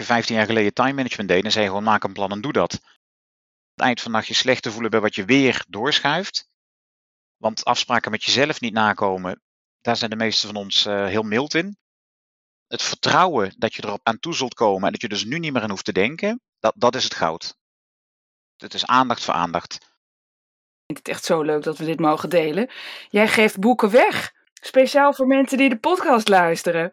je 15 jaar geleden time management deed, dan zei gewoon maak een plan en doe dat. Het eind van de dag je slecht te voelen bij wat je weer doorschuift. Want afspraken met jezelf niet nakomen, daar zijn de meesten van ons uh, heel mild in. Het vertrouwen dat je erop aan toe zult komen en dat je dus nu niet meer aan hoeft te denken, dat, dat is het goud. Het is aandacht voor aandacht. Ik vind het echt zo leuk dat we dit mogen delen. Jij geeft boeken weg. Speciaal voor mensen die de podcast luisteren.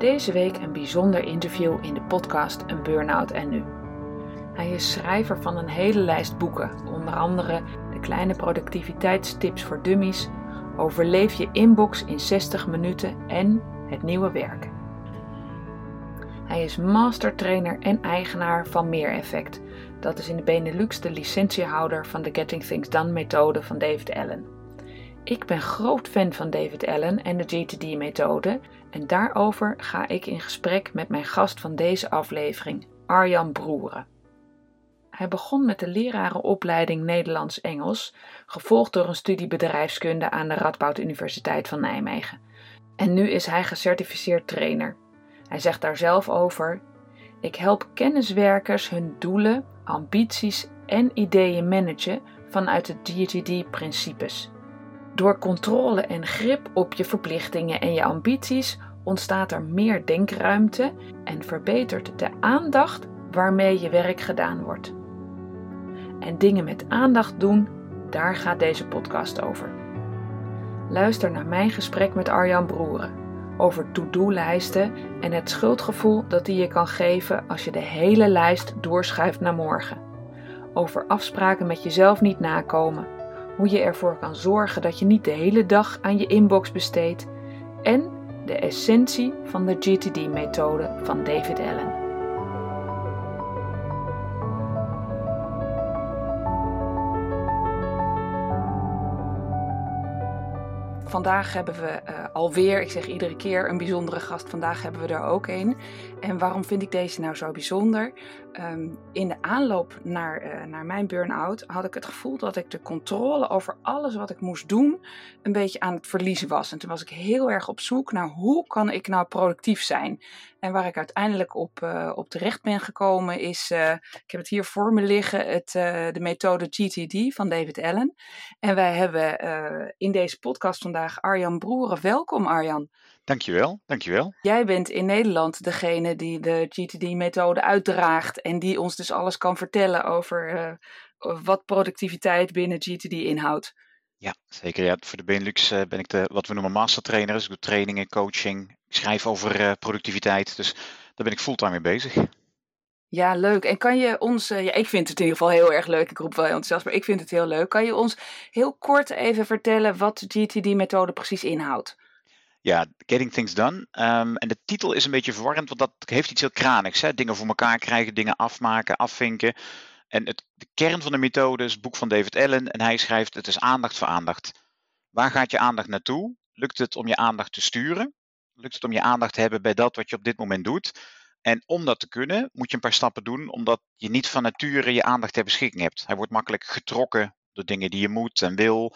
Deze week een bijzonder interview in de podcast Een Burn-out en Nu. Hij is schrijver van een hele lijst boeken, onder andere de kleine productiviteitstips voor dummies, overleef je inbox in 60 minuten en het nieuwe werken. Hij is mastertrainer en eigenaar van Meer Effect. Dat is in de Benelux de licentiehouder van de Getting Things Done methode van David Allen. Ik ben groot fan van David Allen en de GTD-methode en daarover ga ik in gesprek met mijn gast van deze aflevering, Arjan Broeren. Hij begon met de lerarenopleiding Nederlands-Engels, gevolgd door een studie bedrijfskunde aan de Radboud Universiteit van Nijmegen. En nu is hij gecertificeerd trainer. Hij zegt daar zelf over: Ik help kenniswerkers hun doelen, ambities en ideeën managen vanuit de GTD-principes. Door controle en grip op je verplichtingen en je ambities ontstaat er meer denkruimte en verbetert de aandacht waarmee je werk gedaan wordt. En dingen met aandacht doen, daar gaat deze podcast over. Luister naar mijn gesprek met Arjan Broeren over to-do-lijsten en het schuldgevoel dat die je kan geven als je de hele lijst doorschuift naar morgen. Over afspraken met jezelf niet nakomen, hoe je ervoor kan zorgen dat je niet de hele dag aan je inbox besteedt en de essentie van de GTD-methode van David Allen. Vandaag hebben we uh, alweer, ik zeg iedere keer, een bijzondere gast. Vandaag hebben we er ook een. En waarom vind ik deze nou zo bijzonder? Um, in de aanloop naar, uh, naar mijn burn-out had ik het gevoel dat ik de controle over alles wat ik moest doen een beetje aan het verliezen was. En toen was ik heel erg op zoek naar hoe kan ik nou productief zijn. En waar ik uiteindelijk op, uh, op terecht ben gekomen is, uh, ik heb het hier voor me liggen, het, uh, de methode GTD van David Allen. En wij hebben in deze podcast vandaag Arjan Broeren. Welkom Arjan. Dankjewel, dankjewel. Jij bent in Nederland degene die de GTD-methode uitdraagt en die ons dus alles kan vertellen over wat productiviteit binnen GTD inhoudt. Ja, zeker. Ja. Voor de Benelux uh, ben ik de, wat we noemen mastertrainer. Dus ik doe trainingen, coaching. Ik schrijf over uh, productiviteit. Dus daar ben ik fulltime mee bezig. Ja, leuk. En kan je ons, uh, ja, ik vind het in ieder geval heel erg leuk. Ik roep wel heel enthousiast, maar ik vind het heel leuk. Kan je ons heel kort even vertellen wat de GTD-methode precies inhoudt? Ja, Getting Things Done. Um, en de titel is een beetje verwarrend, want dat heeft iets heel kranigs. Hè? Dingen voor elkaar krijgen, dingen afmaken, afvinken. En het, de kern van de methode is het boek van David Allen. En hij schrijft: Het is aandacht voor aandacht. Waar gaat je aandacht naartoe? Lukt het om je aandacht te sturen? Lukt het om je aandacht te hebben bij dat wat je op dit moment doet? En om dat te kunnen, moet je een paar stappen doen, omdat je niet van nature je aandacht ter beschikking hebt. Hij wordt makkelijk getrokken door dingen die je moet en wil,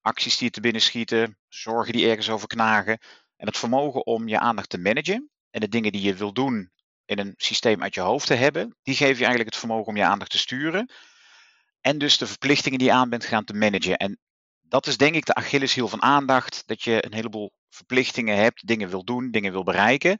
acties die je te binnen schieten, zorgen die ergens over knagen. En het vermogen om je aandacht te managen en de dingen die je wil doen in een systeem uit je hoofd te hebben, die geven je eigenlijk het vermogen om je aandacht te sturen. En dus de verplichtingen die je aan bent gaan te managen. En dat is denk ik de Achilleshiel van aandacht. Dat je een heleboel verplichtingen hebt, dingen wil doen, dingen wil bereiken.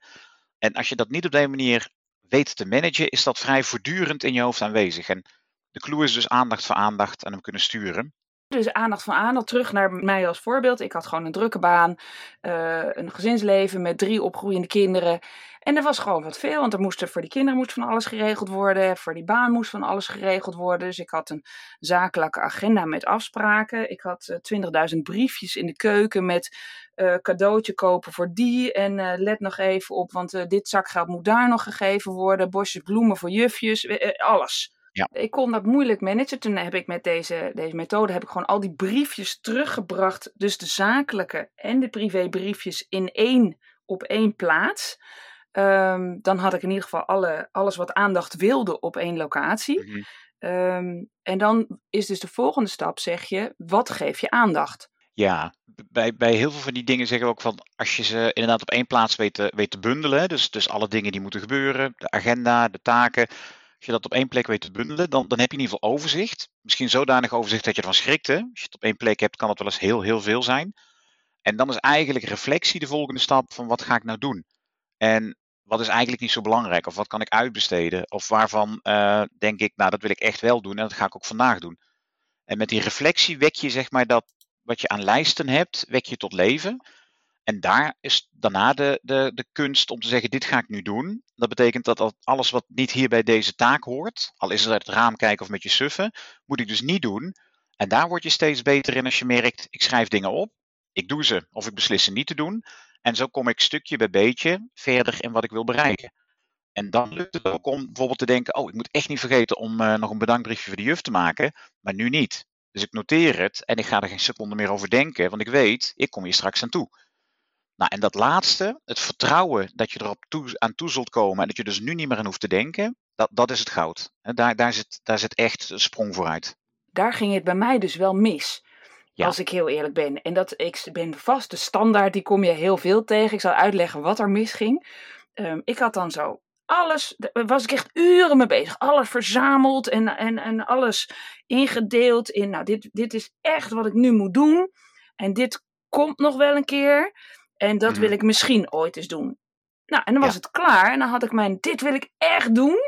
En als je dat niet op die manier weet te managen, is dat vrij voortdurend in je hoofd aanwezig. En de clue is dus aandacht voor aandacht en hem kunnen sturen. Dus aandacht van aandacht, terug naar mij als voorbeeld. Ik had gewoon een drukke baan, uh, een gezinsleven met drie opgroeiende kinderen. En er was gewoon wat veel, want er moest voor die kinderen moest van alles geregeld worden. Voor die baan moest van alles geregeld worden. Dus ik had een zakelijke agenda met afspraken. Ik had uh, 20.000 briefjes in de keuken met uh, cadeautje kopen voor die. En uh, let nog even op, want dit zakgeld moet daar nog gegeven worden. Bosjes bloemen voor jufjes, alles. Ja. Ik kon dat moeilijk managen. Toen heb ik met deze, deze methode heb ik gewoon al die briefjes teruggebracht. Dus de zakelijke en de privébriefjes in één op één plaats. Um, dan had ik in ieder geval alle, alles wat aandacht wilde op één locatie. Mm -hmm. um, en dan is dus de volgende stap, zeg je, wat geef je aandacht? Ja, bij, bij heel veel van die dingen zeggen we ook van als je ze inderdaad op één plaats weet te, weet te bundelen, dus, dus alle dingen die moeten gebeuren, de agenda, de taken, als je dat op één plek weet te bundelen, dan, dan heb je in ieder geval overzicht. Misschien zodanig overzicht dat je ervan schrikt. Hè? Als je het op één plek hebt, kan het wel eens heel, heel veel zijn. En dan is eigenlijk reflectie de volgende stap van wat ga ik nou doen? En wat is eigenlijk niet zo belangrijk? Of wat kan ik uitbesteden? Of waarvan uh, denk ik, nou dat wil ik echt wel doen en dat ga ik ook vandaag doen. En met die reflectie wek je zeg maar dat wat je aan lijsten hebt, wek je tot leven. En daar is daarna de, de, de kunst om te zeggen, dit ga ik nu doen. Dat betekent dat alles wat niet hier bij deze taak hoort, al is het uit het raam kijken of met je suffen, moet ik dus niet doen. En daar word je steeds beter in als je merkt, ik schrijf dingen op, ik doe ze of ik beslis ze niet te doen. En zo kom ik stukje bij beetje verder in wat ik wil bereiken. En dan lukt het ook om bijvoorbeeld te denken, oh, ik moet echt niet vergeten om uh, nog een bedankbriefje voor de juf te maken, maar nu niet. Dus ik noteer het en ik ga er geen seconde meer over denken, want ik weet, ik kom hier straks aan toe. Nou, en dat laatste, het vertrouwen dat je erop aan toe zult komen en dat je dus nu niet meer aan hoeft te denken, dat, dat is het goud. Daar, daar, zit, daar zit echt een sprong vooruit. Daar ging het bij mij dus wel mis. Ja. Als ik heel eerlijk ben. En dat ik ben vast de standaard, die kom je heel veel tegen. Ik zal uitleggen wat er misging. Um, ik had dan zo alles, daar was ik echt uren mee bezig. Alles verzameld en, en, en alles ingedeeld in, nou, dit, dit is echt wat ik nu moet doen. En dit komt nog wel een keer. En dat wil mhm. ik misschien ooit eens doen. Nou, en dan was het klaar. En dan had ik mijn, dit wil ik echt doen.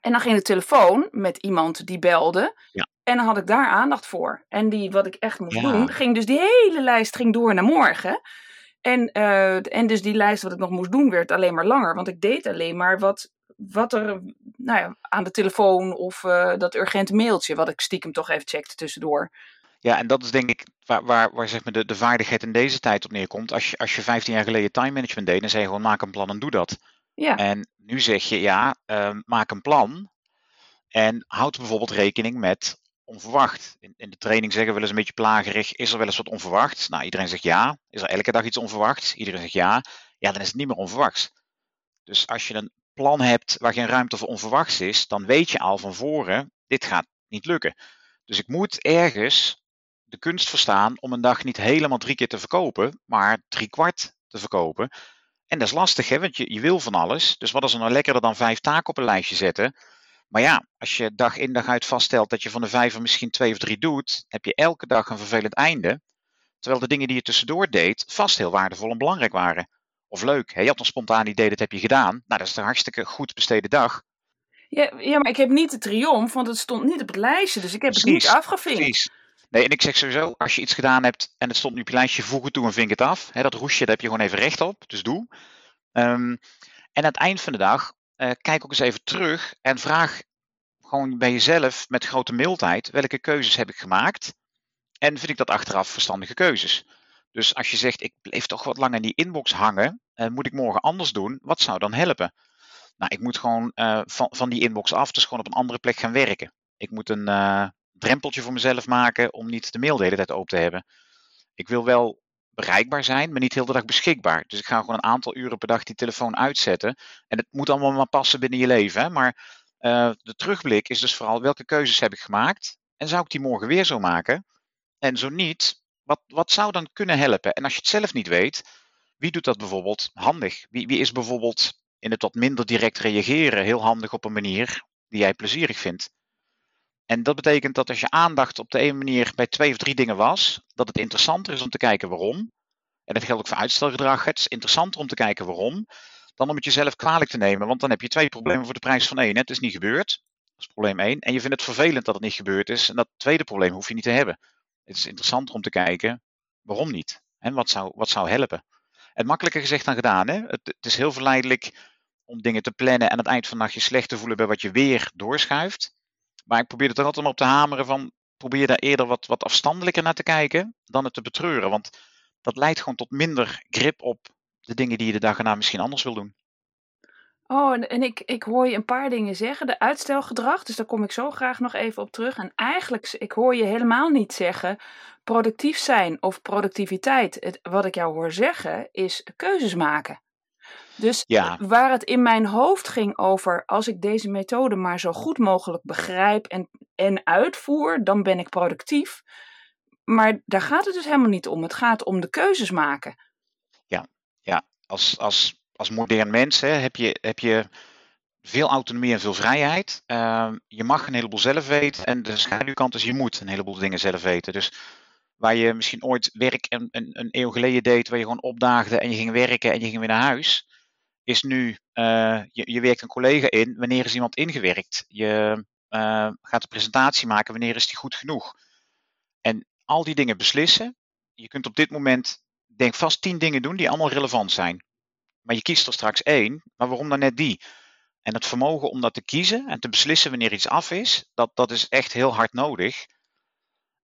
En dan ging de telefoon met iemand die belde. Ja. En dan had ik daar aandacht voor. En die, wat ik echt moest doen, ging dus die hele lijst ging door naar morgen. En, uh, en dus die lijst wat ik nog moest doen werd alleen maar langer. Want ik deed alleen maar wat, wat er nou ja, aan de telefoon of uh, dat urgente mailtje, wat ik stiekem toch even checkte tussendoor. Ja, en dat is denk ik waar, waar, waar zeg maar de, de vaardigheid in deze tijd op neerkomt. Als je, als je 15 jaar geleden time management deed, dan zei je gewoon maak een plan en doe dat. Ja. En nu zeg je ja, uh, maak een plan en houd bijvoorbeeld rekening met onverwacht. In, in de training zeggen we wel eens een beetje plagerig, is er wel eens wat onverwachts? Nou, iedereen zegt ja. Is er elke dag iets onverwachts? Iedereen zegt ja. Ja, dan is het niet meer onverwachts. Dus als je een plan hebt waar geen ruimte voor onverwachts is, dan weet je al van voren, dit gaat niet lukken. Dus ik moet ergens de kunst verstaan om een dag niet helemaal drie keer te verkopen, maar drie kwart te verkopen. En dat is lastig, hè, want je, je wil van alles. Dus wat is er nou lekkerder dan vijf taken op een lijstje zetten? Maar ja, als je dag in dag uit vaststelt dat je van de vijf er misschien twee of drie doet, heb je elke dag een vervelend einde. Terwijl de dingen die je tussendoor deed vast heel waardevol en belangrijk waren. Of leuk, hè? je had een spontaan idee, dat heb je gedaan. Nou, dat is een hartstikke goed besteden dag. Ja, ja, maar ik heb niet de triomf, want het stond niet op het lijstje, dus ik heb precies, het niet afgevinkt. Precies. Nee, en ik zeg sowieso, als je iets gedaan hebt en het stond nu op je lijstje, voeg het toe en vink het af. Hè, dat roesje, daar heb je gewoon even recht op, dus doe. Um, en aan het eind van de dag, uh, kijk ook eens even terug en vraag gewoon bij jezelf met grote mildheid, welke keuzes heb ik gemaakt? En vind ik dat achteraf verstandige keuzes? Dus als je zegt, ik bleef toch wat lang in die inbox hangen, uh, moet ik morgen anders doen? Wat zou dan helpen? Nou, ik moet gewoon uh, van, van die inbox af, dus gewoon op een andere plek gaan werken. Ik moet een drempeltje voor mezelf maken om niet de mail de tijd open te hebben. Ik wil wel bereikbaar zijn, maar niet heel de dag beschikbaar. Dus ik ga gewoon een aantal uren per dag die telefoon uitzetten. En het moet allemaal maar passen binnen je leven. Hè? Maar uh, de terugblik is dus vooral welke keuzes heb ik gemaakt en zou ik die morgen weer zo maken? En zo niet, wat, wat zou dan kunnen helpen? En als je het zelf niet weet, wie doet dat bijvoorbeeld handig? Wie, wie is bijvoorbeeld in het wat minder direct reageren heel handig op een manier die jij plezierig vindt? En dat betekent dat als je aandacht op de ene manier bij twee of drie dingen was, dat het interessanter is om te kijken waarom. En dat geldt ook voor uitstelgedrag. Het is interessanter om te kijken waarom dan om het jezelf kwalijk te nemen. Want dan heb je twee problemen voor de prijs van één. Het is niet gebeurd. Dat is probleem één. En je vindt het vervelend dat het niet gebeurd is. En dat tweede probleem hoef je niet te hebben. Het is interessanter om te kijken waarom niet. En wat zou, wat zou helpen. En makkelijker gezegd dan gedaan. Hè? Het, het, is heel verleidelijk om dingen te plannen en aan het eind van de dag je slecht te voelen bij wat je weer doorschuift. Maar ik probeer er toch altijd op te hameren van probeer daar eerder wat, wat afstandelijker naar te kijken dan het te betreuren. Want dat leidt gewoon tot minder grip op de dingen die je de dag erna misschien anders wil doen. Oh, en, en ik, ik hoor je een paar dingen zeggen. De uitstelgedrag, dus daar kom ik zo graag nog even op terug. En eigenlijk, ik hoor je helemaal niet zeggen productief zijn of productiviteit. Het, wat ik jou hoor zeggen is keuzes maken. Dus ja. waar het in mijn hoofd ging over, als ik deze methode maar zo goed mogelijk begrijp en, en uitvoer, dan ben ik productief. Maar daar gaat het dus helemaal niet om. Het gaat om de keuzes maken. Ja, ja. Als, als als modern mens hè, heb, je, heb je veel autonomie en veel vrijheid. Ehm, je mag een heleboel zelf weten. En de schaduwkant is je moet een heleboel dingen zelf weten. Dus waar je misschien ooit werk een, een, een, eeuw geleden deed, waar je gewoon opdaagde en je ging werken en je ging weer naar huis, is nu, uh, je, je werkt een collega in, wanneer is iemand ingewerkt? Je uh, gaat de presentatie maken, wanneer is die goed genoeg? En al die dingen beslissen. Je kunt op dit moment, denk vast tien dingen doen die allemaal relevant zijn. Maar je kiest er straks één, maar waarom dan net die? En het vermogen om dat te kiezen en te beslissen wanneer iets af is, dat, dat is echt heel hard nodig.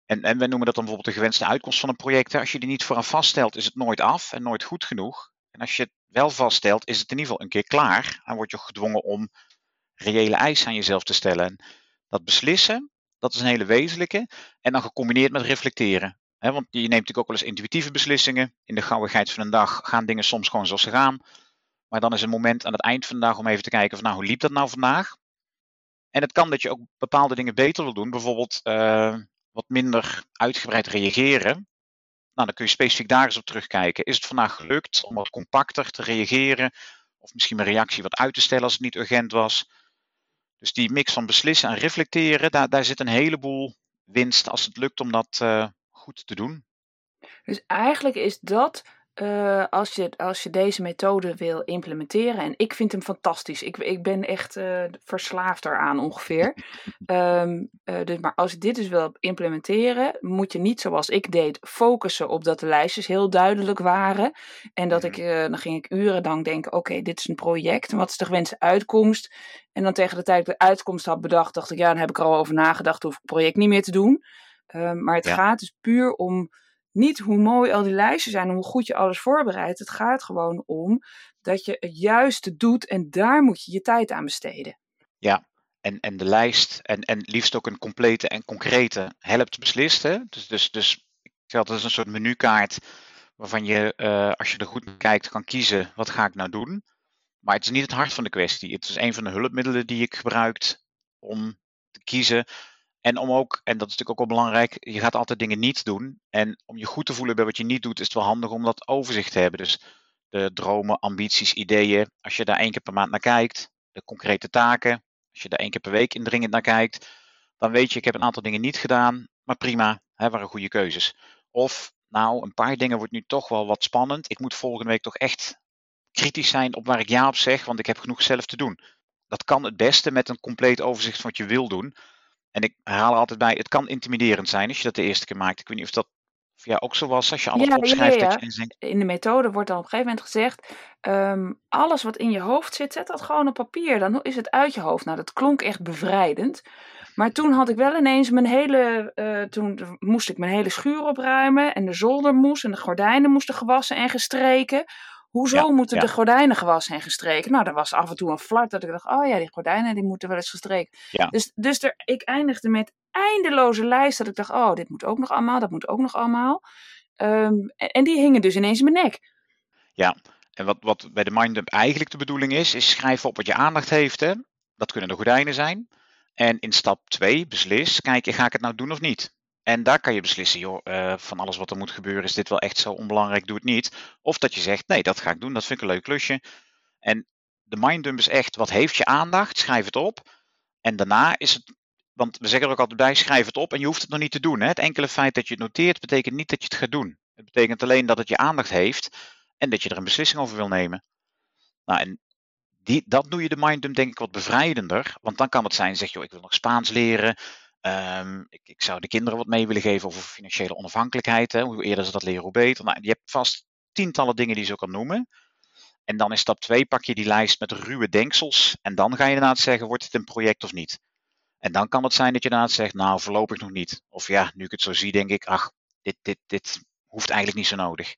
En, en we noemen dat dan bijvoorbeeld de gewenste uitkomst van een project. Als je die niet vooraf vaststelt, is het nooit af en nooit goed genoeg. En als je het wel vaststelt, is het in ieder geval een keer klaar. En word je gedwongen om reële eisen aan jezelf te stellen. En dat beslissen, dat is een hele wezenlijke. En dan gecombineerd met reflecteren want je neemt natuurlijk ook wel eens intuïtieve beslissingen. In de gauwigheid van een dag gaan dingen soms gewoon zoals ze gaan. Maar dan is een moment aan het eind van de dag om even te kijken van nou, hoe liep dat nou vandaag? En het kan dat je ook bepaalde dingen beter wil doen. Bijvoorbeeld uh, wat minder uitgebreid reageren. Nou, dan kun je specifiek daar eens op terugkijken. Is het vandaag gelukt om wat compacter te reageren? Of misschien mijn reactie wat uit te stellen als het niet urgent was? Dus die mix van beslissen en reflecteren, daar, daar zit een heleboel winst als het lukt om dat uh, goed te doen. Dus eigenlijk is dat uh, als, je, als je deze methode wil implementeren, en ik vind hem fantastisch. Ik, ik ben echt uh, verslaafd eraan ongeveer. um, uh, dus, maar als je dit dus wil implementeren, moet je niet zoals ik deed focussen op dat de lijstjes heel duidelijk waren. En dat ik, dan ging ik uren lang denken, oké, dit is een project. Wat is de gewenste uitkomst? En dan tegen de tijd dat ik de uitkomst had bedacht, dacht ik, ja, dan heb ik er al over nagedacht, hoef ik het project niet meer te doen. Ehm, maar het gaat dus puur om niet hoe mooi al die lijstjes zijn hoe goed je alles voorbereidt. Het gaat gewoon om dat je het juiste doet en daar moet je je tijd aan besteden. Ja, en, en de lijst en, en liefst ook een complete en concrete helpt beslissen. Dus, dus, dus ik dat is een soort menukaart waarvan je, uh, als je er goed naar kijkt, kan kiezen wat ga ik nou doen. Maar het is niet het hart van de kwestie. Het is een van de hulpmiddelen die ik gebruik om te kiezen en om ook, en dat is natuurlijk ook wel belangrijk, je gaat altijd dingen niet doen. En om je goed te voelen bij wat je niet doet, is het wel handig om dat overzicht te hebben. Dus de dromen, ambities, ideeën, als je daar één keer per maand naar kijkt, de concrete taken, als je daar één keer per week indringend naar kijkt, dan weet je, ik heb een aantal dingen niet gedaan, maar prima, hè, waren goede keuzes. Of, nou, een paar dingen wordt nu toch wel wat spannend. Ik moet volgende week toch echt kritisch zijn op waar ik ja op zeg, want ik heb genoeg zelf te doen. Dat kan het beste met een compleet overzicht van wat je wil doen. En ik haal er altijd bij, het kan intimiderend zijn als je dat de eerste keer maakt. Ik weet niet of dat jou ook zo was, als je alles opschrijft. Ja, Dat je In de methode wordt dan op een gegeven moment gezegd, um, alles wat in je hoofd zit, zet dat gewoon op papier. Dan is het uit je hoofd. Nou, dat klonk echt bevrijdend. Maar toen had ik wel ineens mijn hele, uh, toen moest ik mijn hele schuur opruimen en de zolder moest en de gordijnen moesten gewassen en gestreken Hoezo moeten de gordijnen gewassen en gestreken? Nou, er was af en toe een vlak dat ik dacht, oh ja, die gordijnen die moeten wel eens gestreken. Dus, dus er, ik eindigde met eindeloze lijst dat ik dacht, oh, dit moet ook nog allemaal, dat moet ook nog allemaal. Ehm, en, die hingen dus ineens in mijn nek. Ja, en wat, wat bij de MindUp eigenlijk de bedoeling is, is schrijven op wat je aandacht heeft. Hè? Dat kunnen de gordijnen zijn. En in stap 2 beslis, kijk, ga ik het nou doen of niet? En daar kan je beslissen, joh, uh, van alles wat er moet gebeuren, is dit wel echt zo onbelangrijk, doe het niet. Of dat je zegt, nee, dat ga ik doen, dat vind ik een leuk klusje. En de minddump is echt, wat heeft je aandacht? Schrijf het op. En daarna is het, want we zeggen er ook altijd bij, schrijf het op en je hoeft het nog niet te doen. Hè? Het enkele feit dat je het noteert, betekent niet dat je het gaat doen. Het betekent alleen dat het je aandacht heeft en dat je er een beslissing over wil nemen. Nou, en die, dat doe je de minddump denk ik wat bevrijdender. Want dan kan het zijn, zeg je, ik wil nog Spaans leren. Um, ik, ik, zou de kinderen wat mee willen geven over financiële onafhankelijkheid. Hè. Hoe eerder ze dat leren, hoe beter. Nou, je hebt vast tientallen dingen die je kan noemen. En dan in stap 2 pak je die lijst met ruwe denksels. En dan ga je inderdaad zeggen, wordt het een project of niet? En dan kan het zijn dat je inderdaad zegt, nou voorlopig nog niet. Of ja, nu ik het zo zie, denk ik, ach, dit, dit, dit hoeft eigenlijk niet zo nodig.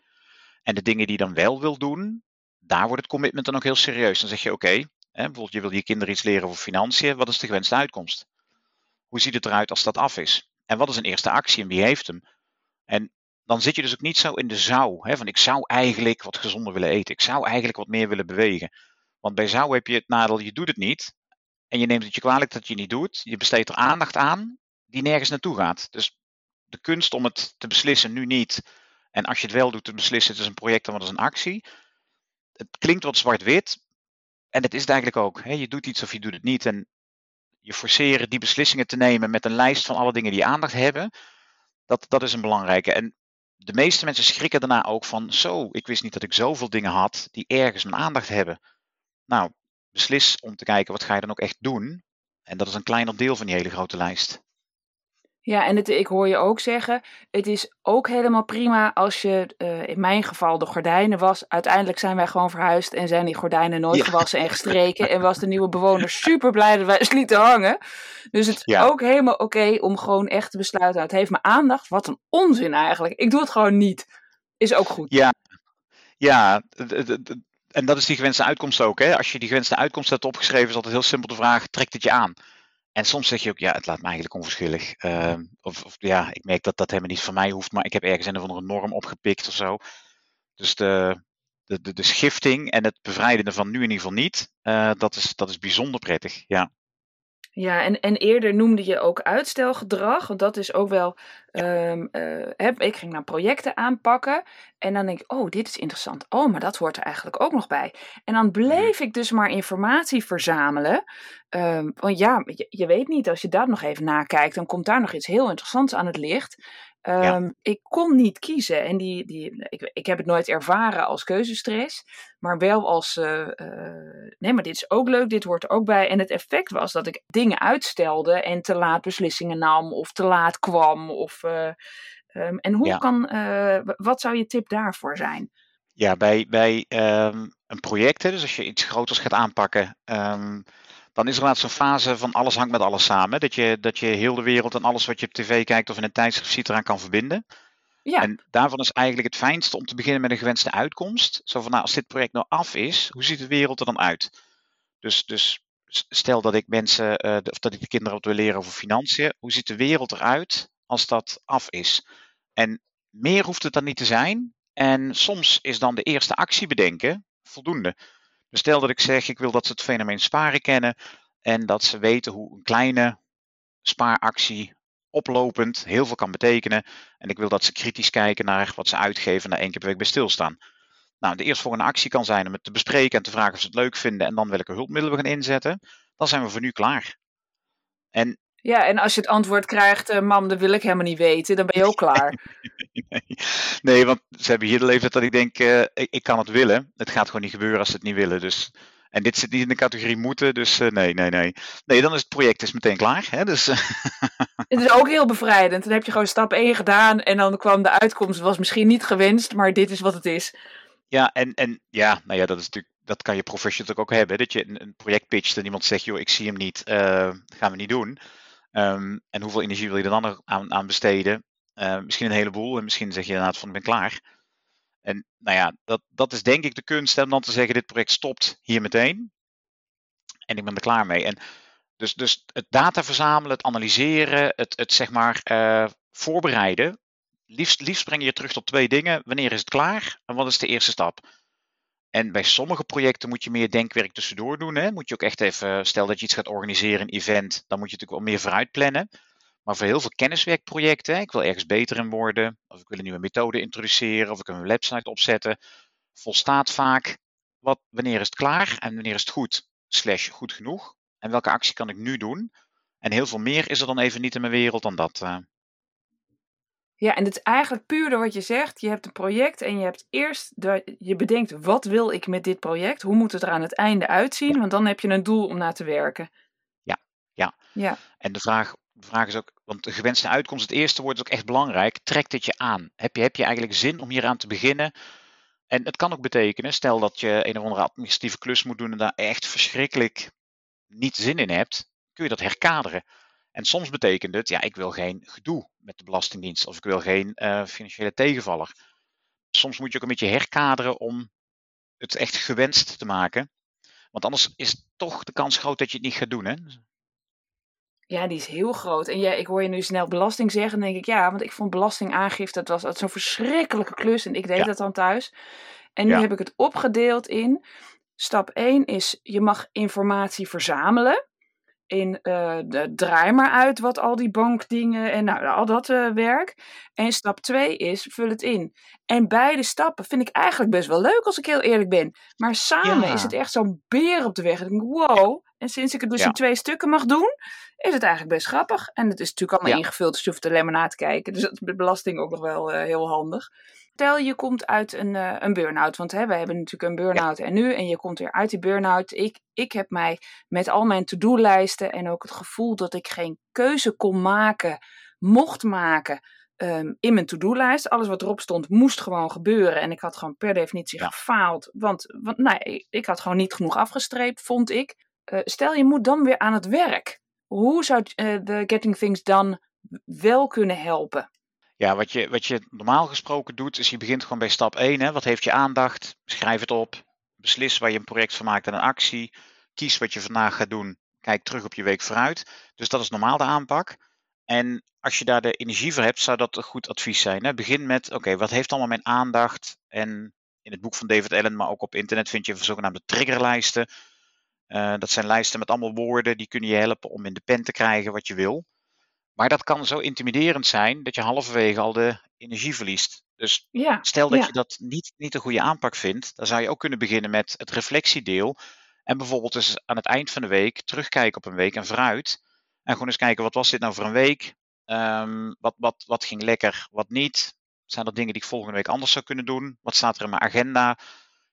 En de dingen die je dan wel wil doen, daar wordt het commitment dan ook heel serieus. Dan zeg je, oké, bijvoorbeeld je wil je kinderen iets leren over financiën, wat is de gewenste uitkomst? Hoe ziet het eruit als dat af is? En wat is een eerste actie en wie heeft hem? En dan zit je dus ook niet zo in de zou. Hè, van ik zou eigenlijk wat gezonder willen eten. Ik zou eigenlijk wat meer willen bewegen. Want bij zou heb je het nadeel, je doet het niet. En je neemt het je kwalijk dat je niet doet. Je besteedt er aandacht aan die nergens naartoe gaat. Dus de kunst om het te beslissen nu niet. En als je het wel doet, te beslissen, het is een project en wat is een actie. Het klinkt wat zwart-wit. En het is het eigenlijk ook. Hè? Je doet iets of je doet het niet. En je forceren die beslissingen te nemen met een lijst van alle dingen die aandacht hebben. Dat, dat is een belangrijke. En de meeste mensen schrikken daarna ook van, zo, ik wist niet dat ik zoveel dingen had die ergens mijn aandacht hebben. Nou, beslis om te kijken wat ga je dan ook echt doen. En dat is een kleiner deel van die hele grote lijst. Ja, en het, ik hoor je ook zeggen, het is ook helemaal prima als je, uh, in mijn geval, de gordijnen was. Uiteindelijk zijn wij gewoon verhuisd en zijn die gordijnen nooit gewassen en gestreken. En was de nieuwe bewoner super blij dat wij ze lieten hangen. Dus het is ook helemaal oké om gewoon echt te besluiten. Nou, het heeft mijn aandacht. Wat een onzin eigenlijk. Ik doe het gewoon niet. Is ook goed. Ja, ja en dat is die gewenste uitkomst ook. Hè? Als je die gewenste uitkomst hebt opgeschreven, is altijd heel simpel de vraag: trekt het je aan? En soms zeg je ook, ja, het laat me eigenlijk onverschillig. Uh, of, of, ja, ik merk dat dat helemaal niet van mij hoeft, maar ik heb ergens een of andere norm opgepikt of zo. Dus de, de, de, schifting en het bevrijden van nu in ieder geval niet, uh, dat, is, dat is bijzonder prettig, ja. Ja, en, en eerder noemde je ook uitstelgedrag. Want dat is ook wel. Um, uh, ik ging naar projecten aanpakken. En dan denk ik, oh, dit is interessant. Oh, maar dat hoort er eigenlijk ook nog bij. En dan bleef ik dus maar informatie verzamelen. Um, want ja, je, je, weet niet, als je dat nog even nakijkt, dan komt daar nog iets heel interessants aan het licht. Um, Ik kon niet kiezen. En die, die, ik, ik heb het nooit ervaren als keuzestress, maar wel als, uh, uh, nee, maar dit is ook leuk, dit hoort er ook bij. En het effect was dat ik dingen uitstelde en te laat beslissingen nam of te laat kwam. Of, uh, um, en hoe kan, wat zou je tip daarvoor zijn? Ja, bij, bij um, een project, hè, dus als je iets groters gaat aanpakken, dan is er laatst zo'n fase van alles hangt met alles samen. Dat je, dat je heel de wereld en alles wat je op tv kijkt of in een tijdschrift ziet eraan kan verbinden. Ja. En daarvan is eigenlijk het fijnste om te beginnen met een gewenste uitkomst. Zo van, nou, als dit project nou af is, hoe ziet de wereld er dan uit? Dus, dus stel dat ik mensen, uh, of dat ik de kinderen wat wil leren over financiën. Hoe ziet de wereld eruit als dat af is? En meer hoeft het dan niet te zijn. En soms is dan de eerste actie bedenken voldoende. Stel dat ik zeg, ik wil dat ze het fenomeen sparen kennen en dat ze weten hoe een kleine spaaractie oplopend heel veel kan betekenen. En ik wil dat ze kritisch kijken naar wat ze uitgeven na één keer per week bij stilstaan. Nou, de eerstvolgende actie kan zijn om het te bespreken en te vragen of ze het leuk vinden en dan welke hulpmiddelen we gaan inzetten. Dan zijn we voor nu klaar. En ja, en als je het antwoord krijgt, uh, mam, dat wil ik helemaal niet weten, dan ben je ook klaar. nee, nee, want ze hebben hier de leeftijd dat ik denk, uh, ik, ik, kan het willen. Het gaat gewoon niet gebeuren als ze het niet willen. Dus, en dit zit niet in de categorie moeten, dus uh, nee, nee, nee. Nee, dan is het project is meteen klaar. Hè, dus, het is ook heel bevrijdend. Dan heb je gewoon stap 1 gedaan en dan kwam de uitkomst, was misschien niet gewenst, maar dit is wat het is. Ja, en, en ja, nou ja, dat is natuurlijk dat kan je professional ook hebben. Dat je een, project pitcht en iemand zegt, joh, ik zie hem niet, uh, gaan we niet doen. Um, en hoeveel energie wil je er dan aan, aan besteden? Uh, misschien een heleboel en misschien zeg je inderdaad van ik ben klaar. En nou ja, dat, dat is denk ik de kunst om dan te zeggen dit project stopt hier meteen. En ik ben er klaar mee. En dus, dus het data verzamelen, het analyseren, het, het zeg maar uh, voorbereiden. Liefst, liefst breng je terug tot twee dingen. Wanneer is het klaar en wat is de eerste stap? En bij sommige projecten moet je meer denkwerk tussendoor doen. Hè? Moet je ook echt even, stel dat je iets gaat organiseren, een event, dan moet je natuurlijk wel meer vooruit plannen. Maar voor heel veel kenniswerkprojecten, ik wil ergens beter in worden, of ik wil een nieuwe methode introduceren, of ik een website opzetten, volstaat vaak wat, wanneer is het klaar en wanneer is het goed, slash goed genoeg. En welke actie kan ik nu doen? En heel veel meer is er dan even niet in mijn wereld dan dat. Uh, ja, en het is eigenlijk puur door wat je zegt. Je hebt een project en je hebt eerst, de, je bedenkt wat wil ik met dit project? Hoe moet het er aan het einde uitzien? Want dan heb je een doel om naar te werken. Ja, ja. ja. En de vraag, de vraag is ook, want de gewenste uitkomst, het eerste woord is ook echt belangrijk. Trekt het je aan? Heb je, heb je eigenlijk zin om hier aan te beginnen? En het kan ook betekenen, stel dat je een of andere administratieve klus moet doen en daar echt verschrikkelijk niet zin in hebt, kun je dat herkaderen. En soms betekent het, ja, ik wil geen gedoe met de Belastingdienst of ik wil geen uh, financiële tegenvaller. Soms moet je ook een beetje herkaderen om het echt gewenst te maken. Want anders is toch de kans groot dat je het niet gaat doen. Hè? Ja, die is heel groot. En ja, ik hoor je nu snel belasting zeggen. Dan denk ik, ja, want ik vond belastingaangifte, dat was zo'n verschrikkelijke klus. En ik deed dat dan thuis. En nu heb ik het opgedeeld in. Stap 1 is, je mag informatie verzamelen in uh, de, draai maar uit wat al die bankdingen en nou, al dat uh, werk. En stap 2 is vul het in. En beide stappen vind ik eigenlijk best wel leuk als ik heel eerlijk ben. Maar samen is het echt zo'n beer op de weg. En ik denk, wow. En sinds ik het dus in twee stukken mag doen, is het eigenlijk best grappig. En het is natuurlijk allemaal ingevuld, dus je hoeft alleen maar na te kijken. Dus dat is met belasting ook nog wel uh, heel handig. Stel je komt uit een, uh, een burn-out, want hè, we hebben natuurlijk een burn-out en nu, en je komt weer uit die burn-out. Ik, ik heb mij met al mijn to-do-lijsten en ook het gevoel dat ik geen keuze kon maken, mocht maken um, in mijn to-do-lijst. Alles wat erop stond moest gewoon gebeuren en ik had gewoon per definitie gefaald, want, want nee, ik had gewoon niet genoeg afgestreept, vond ik. Uh, stel je moet dan weer aan het werk. Hoe zou uh, de Getting Things Done wel kunnen helpen? Ja, wat je, wat je normaal gesproken doet, is je begint gewoon bij stap 1. Hè. Wat heeft je aandacht? Schrijf het op. Beslis waar je een project van maakt en een actie. Kies wat je vandaag gaat doen. Kijk terug op je week vooruit. Dus dat is normaal de aanpak. En als je daar de energie voor hebt, zou dat een goed advies zijn. Hè? Begin met, oké, wat heeft allemaal mijn aandacht? En in het boek van David Allen, maar ook op internet vind je zogenaamde triggerlijsten. Uh, dat zijn lijsten met allemaal woorden, die kunnen je helpen om in de pen te krijgen wat je wil. Maar dat kan zo intimiderend zijn dat je halverwege al de energie verliest. Dus stel dat je dat niet, niet een goede aanpak vindt, dan zou je ook kunnen beginnen met het reflectiedeel. En bijvoorbeeld eens aan het eind van de week terugkijken op een week en vooruit. En gewoon eens kijken, wat was dit nou voor een week? Um, wat, wat, wat ging lekker, wat niet? Zijn er dingen die ik volgende week anders zou kunnen doen? Wat staat er in mijn agenda?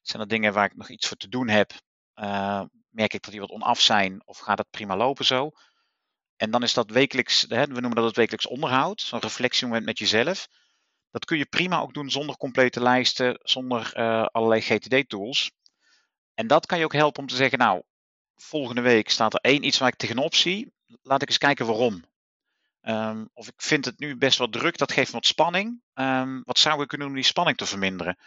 Zijn er dingen waar ik nog iets voor te doen heb? Uh, merk ik dat die wat onaf zijn of gaat het prima lopen zo? En dan is dat wekelijks, hè, we noemen dat het wekelijks onderhoud, zo'n reflectiemoment met jezelf. Dat kun je prima ook doen zonder complete lijsten, zonder uh, allerlei GTD-tools. En dat kan je ook helpen om te zeggen, nou, volgende week staat er één iets waar ik tegenop zie. Laat ik eens kijken waarom. Um, of ik vind het nu best wel druk, dat geeft me wat spanning. Um, wat zou ik kunnen doen om die spanning te verminderen?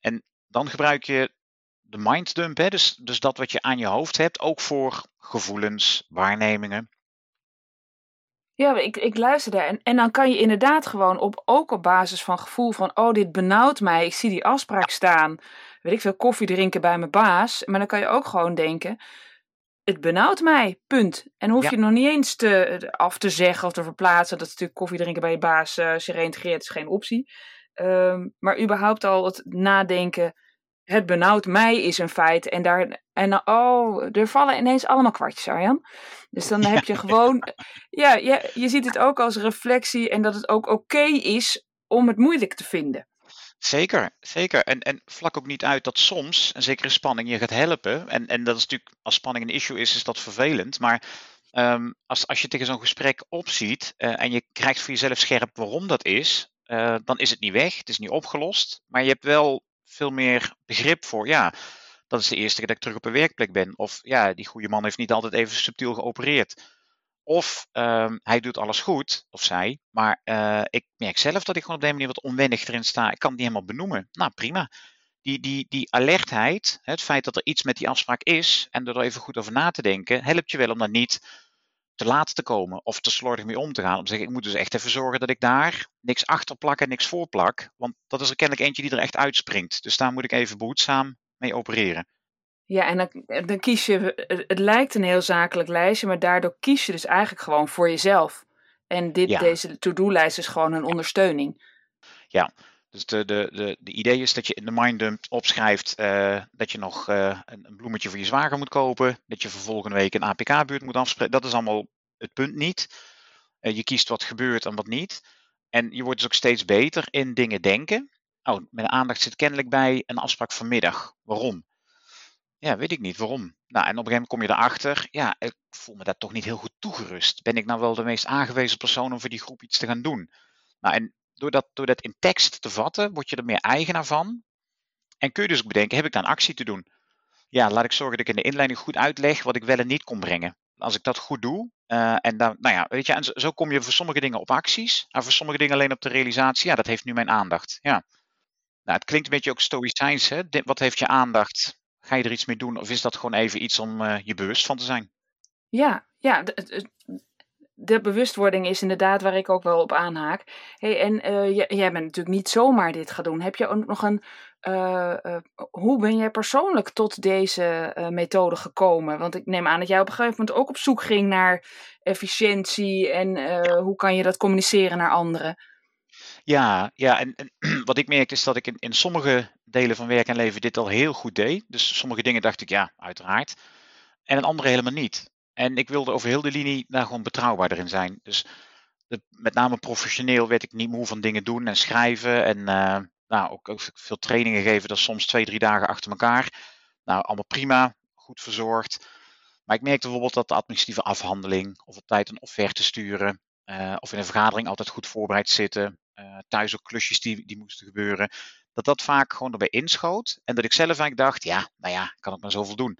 En dan gebruik je de minddump, hè, dus, dus dat wat je aan je hoofd hebt, ook voor gevoelens, waarnemingen. Ja, ik, ik luister daar. En, en dan kan je inderdaad gewoon op, ook op basis van gevoel van, oh, dit benauwt mij. Ik zie die afspraak staan. Weet ik veel, koffie drinken bij mijn baas. Maar dan kan je ook gewoon denken, het benauwt mij, punt. En hoef je nog niet eens te, af te zeggen of te verplaatsen. Dat natuurlijk koffie drinken bij je baas, uh, als je reïntegreert, is geen optie. Um, maar überhaupt al het nadenken, het benauwt mij is een feit. En, daar, en oh, er vallen ineens allemaal kwartjes, Arjan. Dus dan heb je gewoon, ja, je, je ziet het ook als reflectie en dat het ook oké is om het moeilijk te vinden. Zeker, zeker. En, en vlak ook niet uit dat soms een zekere spanning je gaat helpen. En, en dat is natuurlijk, als spanning een issue is, is dat vervelend. Maar um, als, als je tegen zo'n gesprek opziet uh, en je krijgt voor jezelf scherp waarom dat is, uh, dan is het niet weg, het is niet opgelost. Maar je hebt wel veel meer begrip voor, ja, dat is de eerste keer dat ik terug op een werkplek ben. Of ja, die goede man heeft niet altijd even subtiel geopereerd. Of um, hij doet alles goed, of zij, maar uh, ik merk zelf dat ik gewoon op deze manier wat onwennig erin sta. Ik kan het niet helemaal benoemen. Nou, prima. Die, die, die alertheid, het feit dat er iets met die afspraak is en er even goed over na te denken, helpt je wel om daar niet te laat te komen of te slordig mee om te gaan. Om te zeggen, ik moet dus echt even zorgen dat ik daar niks achter plak en niks voor plak. Want dat is er kennelijk eentje die er echt uitspringt. Dus daar moet ik even behoedzaam mee opereren. Ja, en dan, dan kies je, het lijkt een heel zakelijk lijstje, maar daardoor kies je dus eigenlijk gewoon voor jezelf. En dit, deze to-do-lijst is gewoon een ondersteuning. Ja, dus de, de, de, de idee is dat je in de minddump opschrijft uh, dat je nog uh, een bloemetje voor je zwager moet kopen. Dat je volgende week een APK-buurt moet afspreken. Dat is allemaal het punt niet. Uh, je kiest wat gebeurt en wat niet. En je wordt dus ook steeds beter in dingen denken. Oh, mijn aandacht zit kennelijk bij een afspraak vanmiddag. Waarom? Ja, weet ik niet waarom. Nou, en op een gegeven moment kom je erachter, ja, ik voel me daar toch niet heel goed toegerust. Ben ik nou wel de meest aangewezen persoon om voor die groep iets te gaan doen? Nou, en door dat, door dat in tekst te vatten, word je er meer eigenaar van. En kun je dus bedenken, heb ik een actie te doen? Ja, laat ik zorgen dat ik in de inleiding goed uitleg wat ik wel en niet kon brengen. Als ik dat goed doe, uh, en dan, nou ja, weet je, en zo, kom je voor sommige dingen op acties, en voor sommige dingen alleen op de realisatie. Ja, dat heeft nu mijn aandacht. Ja. Nou, het klinkt een beetje ook stoïcijns, hè? Wat heeft je aandacht? Ga je er iets mee doen? Of is dat gewoon even iets om uh, je bewust van te zijn? Ja, ja, de bewustwording is inderdaad waar ik ook wel op aanhaak. Hey, en uh, jij, jij bent natuurlijk niet zomaar dit gaan doen. Heb je ook nog een. Uh, uh, hoe ben jij persoonlijk tot deze methode gekomen? Want ik neem aan dat jij op een gegeven moment ook op zoek ging naar efficiëntie en hoe kan je dat communiceren naar anderen? Ja, ja en, en wat ik merk is dat ik in, in sommige delen van werk en leven dit al heel goed deed. Dus sommige dingen dacht ik ja, uiteraard. En in andere helemaal niet. En ik wilde over heel de linie daar gewoon betrouwbaar in zijn. Dus met name professioneel werd ik niet moe van dingen doen en schrijven. En uh, nou, ook, ook, veel trainingen geven, dat soms twee, drie dagen achter elkaar. Nou, allemaal prima, goed verzorgd. Maar ik merkte bijvoorbeeld dat de administratieve afhandeling, of op tijd een offerte sturen, uh, of in een vergadering altijd goed voorbereid zitten, uh, thuis ook klusjes die, die moesten gebeuren, dat dat vaak gewoon erbij inschoot. En dat ik zelf eigenlijk dacht, ja, nou ja, kan ik maar zoveel doen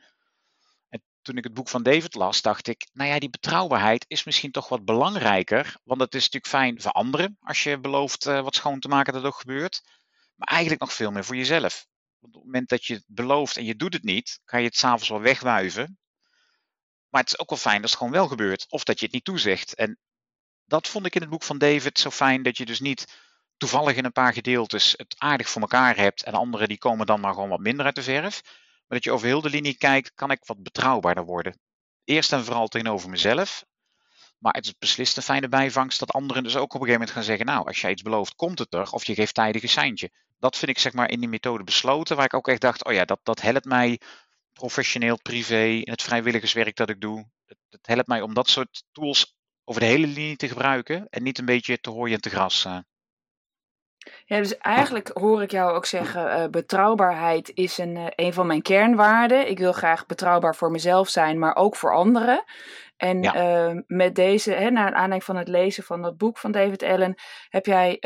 toen ik het boek van David las, dacht ik, nou ja, die betrouwbaarheid is misschien toch wat belangrijker. Want het is natuurlijk fijn voor anderen als je belooft uh, wat schoon te maken dat ook gebeurt. Maar eigenlijk nog veel meer voor jezelf. Op het moment dat je het belooft en je doet het niet, kan je het s'avonds wel wegwuiven. Maar het is ook wel fijn als het gewoon wel gebeurt. Of dat je het niet toezegt. En dat vond ik in het boek van David zo fijn dat je dus niet toevallig in een paar gedeeltes het aardig voor elkaar hebt. En anderen die komen dan maar gewoon wat minder uit de verf. Maar dat je over heel de linie kijkt, kan ik wat betrouwbaarder worden. Eerst en vooral tegenover mezelf. Maar het is beslist een fijne bijvangst dat anderen dus ook op een gegeven moment gaan zeggen: Nou, als jij iets belooft, komt het er. Of je geeft tijdig een seintje. Dat vind ik zeg maar in die methode besloten, waar ik ook echt dacht: Oh ja, dat, dat helpt mij professioneel, privé, in het vrijwilligerswerk dat ik doe. Het, het helpt mij om dat soort tools over de hele linie te gebruiken en niet een beetje te hooien en te gras. Ja, dus eigenlijk hoor ik jou ook zeggen, uh, betrouwbaarheid is een, uh, een van mijn kernwaarden. Ik wil graag betrouwbaar voor mezelf zijn, maar ook voor anderen. En ja. uh, met deze, hè, naar aanleiding van het lezen van dat boek van David Allen, heb jij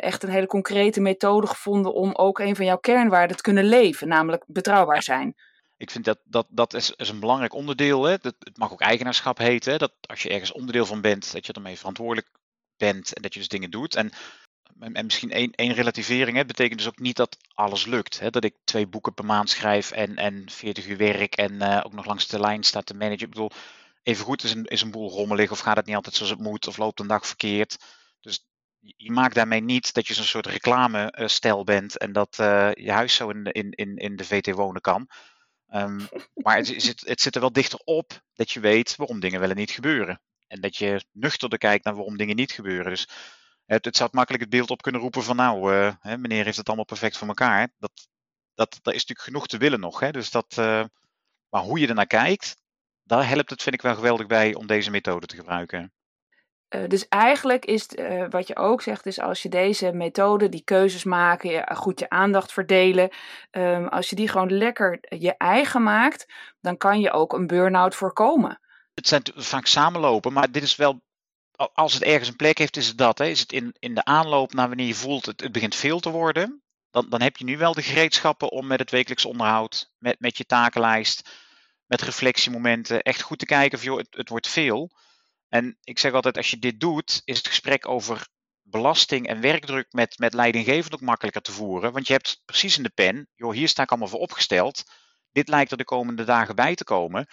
echt een hele concrete methode gevonden om ook een van jouw kernwaarden te kunnen leven, namelijk betrouwbaar zijn. Ik vind dat dat, dat is, is een belangrijk onderdeel. Hè. Dat, het mag ook eigenaarschap heten. Hè. Dat als je ergens onderdeel van bent, dat je ermee verantwoordelijk bent en dat je dus dingen doet. En en misschien één, één relativering, hè, betekent dus ook niet dat alles lukt. Hè? Dat ik twee boeken per maand schrijf en, en 40 uur werk en uh, ook nog langs de lijn staat te managen. Ik bedoel, even goed is een, is een boel rommelig of gaat het niet altijd zoals het moet of loopt een dag verkeerd. Dus je maakt daarmee niet dat je zo'n soort reclamestel bent en dat uh, je huis zo in, in, in, in de VT wonen kan. Um, maar het, zit, het zit er wel dichter op dat je weet waarom dingen wel en niet gebeuren. En dat je nuchterder kijkt naar waarom dingen niet gebeuren. Dus het, het zou makkelijk het beeld op kunnen roepen van nou, uh, hè, meneer heeft het allemaal perfect voor elkaar. Dat, dat, dat is natuurlijk genoeg te willen nog. Hè? Dus dat, uh, maar hoe je ernaar kijkt, daar helpt het vind ik wel geweldig bij om deze methode te gebruiken. Uh, dus eigenlijk is uh, wat je ook zegt, is als je deze methode, die keuzes maken, je, goed je aandacht verdelen, um, als je die gewoon lekker je eigen maakt, dan kan je ook een burn-out voorkomen. Het zijn vaak samenlopen, maar dit is wel als het ergens een plek heeft, is het dat. Hè? Is het in, in de aanloop naar wanneer je voelt het, het begint veel te worden, dan, dan heb je nu wel de gereedschappen om met het wekelijks onderhoud, met, met je takenlijst, met reflectiemomenten, echt goed te kijken of joh, het, het wordt veel. En ik zeg altijd, als je dit doet, is het gesprek over belasting en werkdruk met, met leidinggevend ook makkelijker te voeren. Want je hebt precies in de pen, joh, hier sta ik allemaal voor opgesteld. Dit lijkt er de komende dagen bij te komen.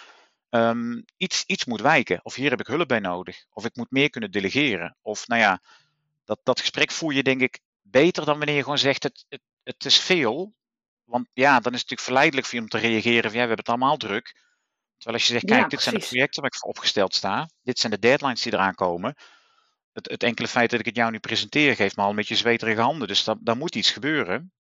Um, iets, iets moet wijken. Of hier heb ik hulp bij nodig. Of ik moet meer kunnen delegeren. Of nou ja, dat, dat gesprek voer je denk ik beter dan wanneer je gewoon zegt het, het, het is veel. Want ja, dan is het natuurlijk verleidelijk voor je om te reageren van ja, we hebben het allemaal druk. Terwijl als je zegt, kijk, dit zijn de projecten waar ik voor opgesteld sta. Dit zijn de deadlines die eraan komen. Het, het enkele feit dat ik het jou nu presenteer geeft me al een beetje zweterige handen. Dus daar moet iets gebeuren.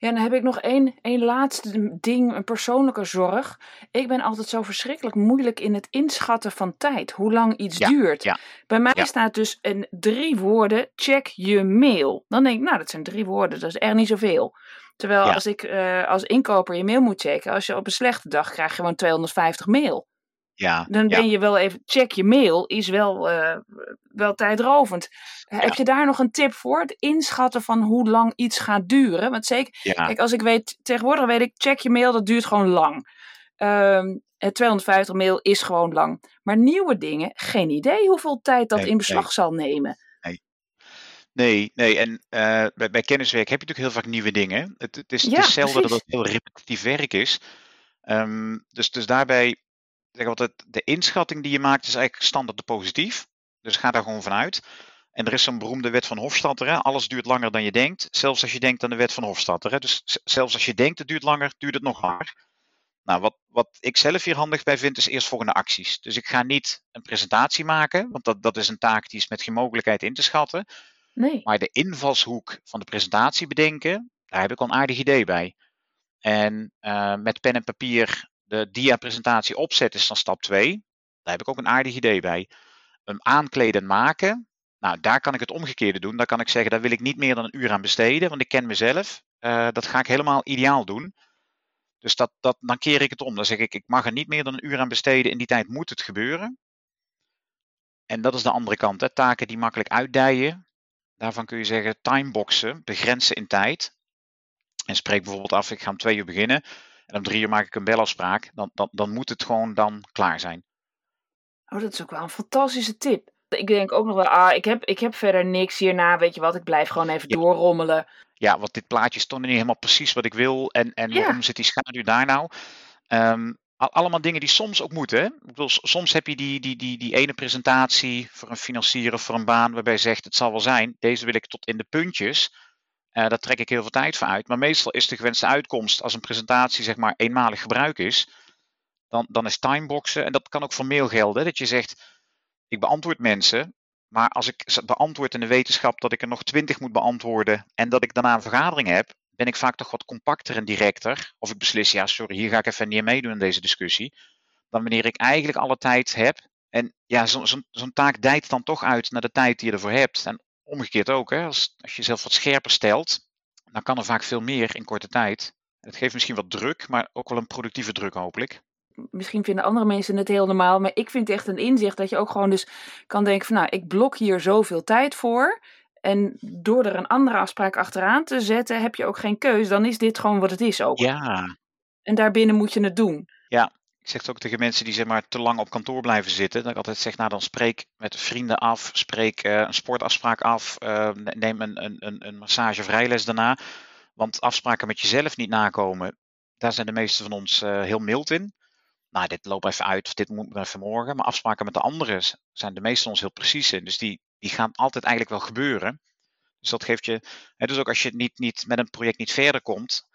Ja, dan heb ik nog één, één laatste ding, een persoonlijke zorg. Ik ben altijd zo verschrikkelijk moeilijk in het inschatten van tijd, hoe lang iets duurt. Ja. Bij mij staat dus in drie woorden, check je mail. Dan denk ik, nou, dat zijn drie woorden, dat is echt niet zoveel. Terwijl als ik uh, als inkoper je mail moet checken, als je op een slechte dag krijg je gewoon 250 mail. Ja, dan ja. ben je wel even, check je mail, is wel, uh, wel tijdrovend. Ja. Heb je daar nog een tip voor? Het inschatten van hoe lang iets gaat duren? Want zeker, Ja. kijk, als ik weet, tegenwoordig weet ik, check je mail, dat duurt gewoon lang. Ehm, het 250 mail is gewoon lang. Maar nieuwe dingen, geen idee hoeveel tijd dat Nee, in beslag nee. zal nemen. Nee, nee. En eh, bij, bij kenniswerk heb je natuurlijk heel vaak nieuwe dingen. Het, het, is, Ja, het is zelden dat het heel repetitief werk is. Ehm, dus, dus daarbij, zeg altijd, de inschatting die je maakt is eigenlijk standaard de positief. Dus ga daar gewoon vanuit. En er is zo'n beroemde wet van Hofstadter. Hè? Alles duurt langer dan je denkt. Zelfs als je denkt aan de wet van Hofstadter. Hè? Dus zelfs als je denkt het duurt langer, duurt het nog langer. Nou, wat, wat ik zelf hier handig bij vind, is eerstvolgende acties. Dus ik ga niet een presentatie maken, want dat, dat is een taak die is met geen mogelijkheid in te schatten. Nee. Maar de invalshoek van de presentatie bedenken, daar heb ik al een aardig idee bij. En eh, met pen en papier de dia-presentatie opzetten is dan stap 2. Daar heb ik ook een aardig idee bij. Hem aankleden en maken, nou daar kan ik het omgekeerde doen. Daar kan ik zeggen, daar wil ik niet meer dan een uur aan besteden, want ik ken mezelf. Eh, dat ga ik helemaal ideaal doen. Dus dat, dat, dan keer ik het om. Dan zeg ik, ik mag er niet meer dan een uur aan besteden. In die tijd moet het gebeuren. En dat is de andere kant. Hè. Taken die makkelijk uitdijen. Daarvan kun je zeggen timeboxen, begrenzen in tijd. En spreek bijvoorbeeld af, ik ga om twee uur beginnen. En om drie uur maak ik een belafspraak. Dan, dan, dan moet het gewoon dan klaar zijn. Oh, dat is ook wel een fantastische tip. Ik denk ook nog wel, ah, ik heb, ik heb verder niks hierna, weet je wat, ik blijf gewoon even Ja. doorrommelen. Ja, want dit plaatje stond niet helemaal precies wat ik wil. En, en Ja. waarom zit die schaduw daar nou? Al- allemaal dingen die soms ook moeten. Hè? Ik bedoel, soms heb je die, die, die, die ene presentatie voor een financier of voor een baan waarbij je zegt het zal wel zijn. Deze wil ik tot in de puntjes. Eh daar trek ik heel veel tijd voor uit. Maar meestal is de gewenste uitkomst als een presentatie zeg maar eenmalig gebruik is. Dan, dan is timeboxen. En dat kan ook voor mail gelden. Dat je zegt ik beantwoord mensen. Maar als ik beantwoord in de wetenschap dat ik er nog twintig moet beantwoorden. En dat ik daarna een vergadering heb. Ben ik vaak toch wat compacter en directer. Of ik beslis, ja sorry, hier ga ik even niet meedoen in deze discussie. Dan wanneer ik eigenlijk alle tijd heb. En ja, zo- zo'n zo'n taak dijt dan toch uit naar de tijd die je ervoor hebt. En omgekeerd ook, hè, als, als je jezelf wat scherper stelt, dan kan er vaak veel meer in korte tijd. Het geeft misschien wat druk, maar ook wel een productieve druk hopelijk. Misschien vinden andere mensen het heel normaal, maar ik vind het echt een inzicht dat je ook gewoon dus kan denken van, nou, ik blok hier zoveel tijd voor. En door er een andere afspraak achteraan te zetten, heb je ook geen keus. Dan is dit gewoon wat het is ook. Ja, En daarbinnen moet je het doen. Ik zeg het ook tegen mensen die zeg maar te lang op kantoor blijven zitten. Dat ik altijd zeg, nou dan spreek met vrienden af, spreek eh, een sportafspraak af, eh, ne- neem een, een, een, een massage daarna. Want afspraken met jezelf niet nakomen, daar zijn de meesten van ons eh, heel mild in. Nou, dit loopt even uit, of dit moet even morgen. Maar afspraken met de anderen zijn de meesten ons heel precies in. Dus die, die gaan altijd eigenlijk wel gebeuren. Dus dat geeft je, hè, dus ook als je niet, niet met een project niet verder komt.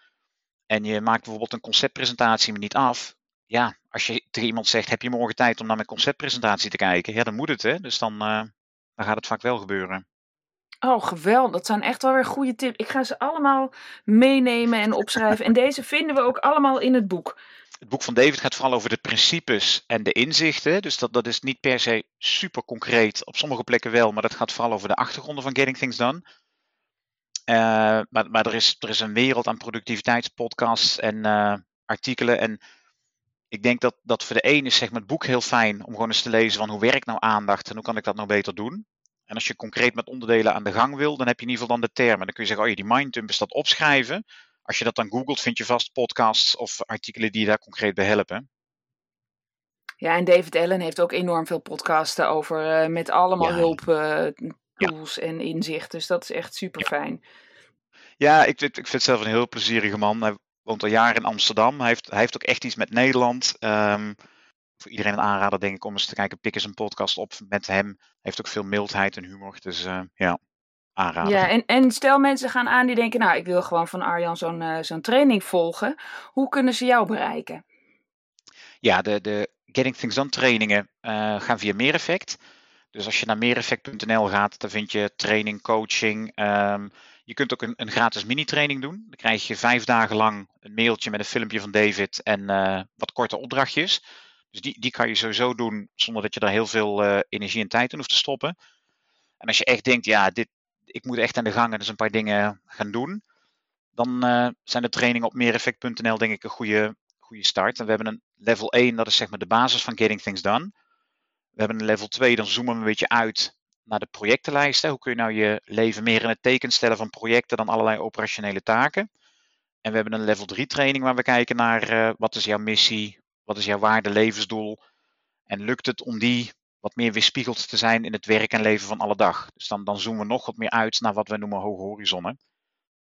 En je maakt bijvoorbeeld een conceptpresentatie niet af. Ja, als je tegen iemand zegt, heb je morgen tijd om naar mijn conceptpresentatie te kijken? Ja, dan moet het hè. Dus dan, eh, dan gaat het vaak wel gebeuren. Oh, geweldig. Dat zijn echt wel weer goede tips. Ik ga ze allemaal meenemen en opschrijven. En deze vinden we ook allemaal in het boek. Het boek van David gaat vooral over de principes en de inzichten. Dus dat, dat is niet per se super concreet. Op sommige plekken wel, maar dat gaat vooral over de achtergronden van Getting Things Done. Eh, maar maar er, is, er is een wereld aan productiviteitspodcasts en eh, artikelen. En ik denk dat, dat voor de een is zeg maar, het boek heel fijn om gewoon eens te lezen van hoe werkt nou aandacht en hoe kan ik dat nou beter doen. En als je concreet met onderdelen aan de gang wil, dan heb je in ieder geval dan de termen. Dan kun je zeggen, oh ja, die minddump is dat opschrijven. Als je dat dan googelt, vind je vast podcasts of artikelen die je daar concreet bij helpen. Ja, en David Allen heeft ook enorm veel podcasten over eh, met allemaal Ja. hulp, eh, tools en inzicht. Dus dat is echt super fijn. Ja, ik vind, ik vind het zelf een heel plezierige man. Hij woont al jaren in Amsterdam. Hij heeft, hij heeft ook echt iets met Nederland. Ehm, voor iedereen een aanrader, denk ik, om eens te kijken. Pik eens een podcast op met hem. Hij heeft ook veel mildheid en humor. Dus eh, ja, aanrader. Ja, en, en stel mensen gaan aan die denken, nou, ik wil gewoon van Arjan zo'n eh, zo'n training volgen. Hoe kunnen ze jou bereiken? Ja, de, de Getting Things Done trainingen eh, gaan via Meereffect. Dus als je naar meereffect.nl gaat, dan vind je training, coaching. ehm, je kunt ook een, een gratis mini-training doen. Dan krijg je vijf dagen lang een mailtje met een filmpje van David en eh, wat korte opdrachtjes. Dus die, die kan je sowieso doen zonder dat je daar heel veel eh, energie en tijd in hoeft te stoppen. En als je echt denkt, ja, dit, ik moet echt aan de gang en dus een paar dingen gaan doen. Dan eh, zijn de trainingen op meereffect.nl denk ik een goede, goede start. En we hebben een level 1, dat is zeg maar de basis van Getting Things Done. We hebben een level 2, dan zoomen we een beetje uit naar de projectenlijsten. Hoe kun je nou je leven meer in het teken stellen van projecten dan allerlei operationele taken? En we hebben een level 3 training waar we kijken naar uh, wat is jouw missie, wat is jouw waarde, levensdoel. En lukt het om die wat meer weerspiegeld te zijn in het werk en leven van alle dag. Dus dan, dan zoomen we nog wat meer uit naar wat we noemen hoge horizonnen.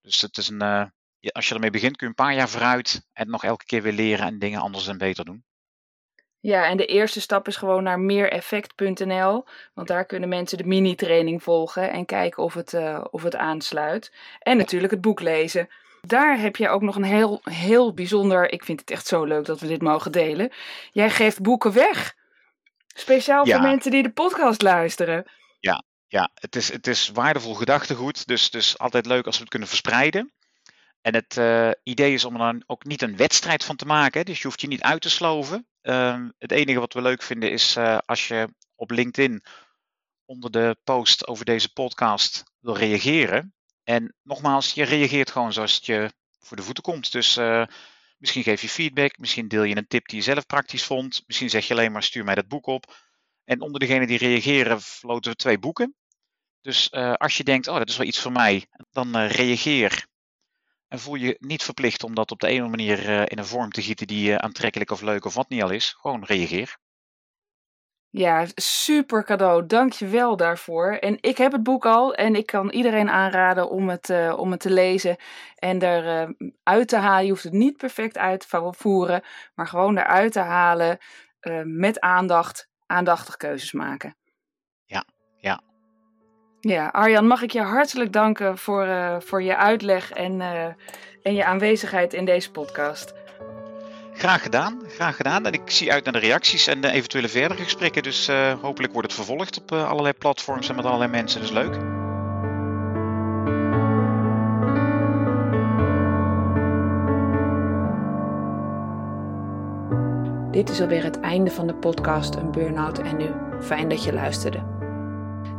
Dus het is een, uh, als je ermee begint kun je een paar jaar vooruit en nog elke keer weer leren en dingen anders en beter doen. Ja, en de eerste stap is gewoon naar meereffect.nl. Want daar kunnen mensen de mini-training volgen en kijken of het, uh, of het aansluit. En natuurlijk het boek lezen. Daar heb je ook nog een heel, heel bijzonder. Ik vind het echt zo leuk dat we dit mogen delen. Jij geeft boeken weg. Speciaal voor mensen die de podcast luisteren. Ja, ja het, is, het is waardevol gedachtegoed. Dus, dus altijd leuk als we het kunnen verspreiden. En het uh, idee is om er dan ook niet een wedstrijd van te maken. Dus je hoeft je niet uit te sloven. Uh, het enige wat we leuk vinden is uh, als je op LinkedIn onder de post over deze podcast wil reageren. En nogmaals, je reageert gewoon zoals het je voor de voeten komt. Dus uh, misschien geef je feedback, misschien deel je een tip die je zelf praktisch vond. Misschien zeg je alleen maar stuur mij dat boek op. En onder degenen die reageren floten we twee boeken. Dus als je denkt, oh dat is wel iets voor mij, dan reageer en voel je niet verplicht om dat op de ene manier uh, in een vorm te gieten die uh, aantrekkelijk of leuk of wat niet al is. Gewoon reageer. Ja, super cadeau. Dank je wel daarvoor. En ik heb het boek al en ik kan iedereen aanraden om het, uh, om het te lezen en eruit te halen. Je hoeft het niet perfect uit te voeren, maar gewoon eruit te halen met aandacht, aandachtig keuzes maken. Ja, ja, ja, Arjan, mag ik je hartelijk danken voor, uh, voor je uitleg en, uh, en je aanwezigheid in deze podcast. Graag gedaan, graag gedaan. En ik zie uit naar de reacties en de eventuele verdere gesprekken. Dus uh, hopelijk wordt het vervolgd op allerlei platforms en met allerlei mensen. Dus leuk. Dit is alweer het einde van de podcast Een Burnout en Nu. Fijn dat je luisterde.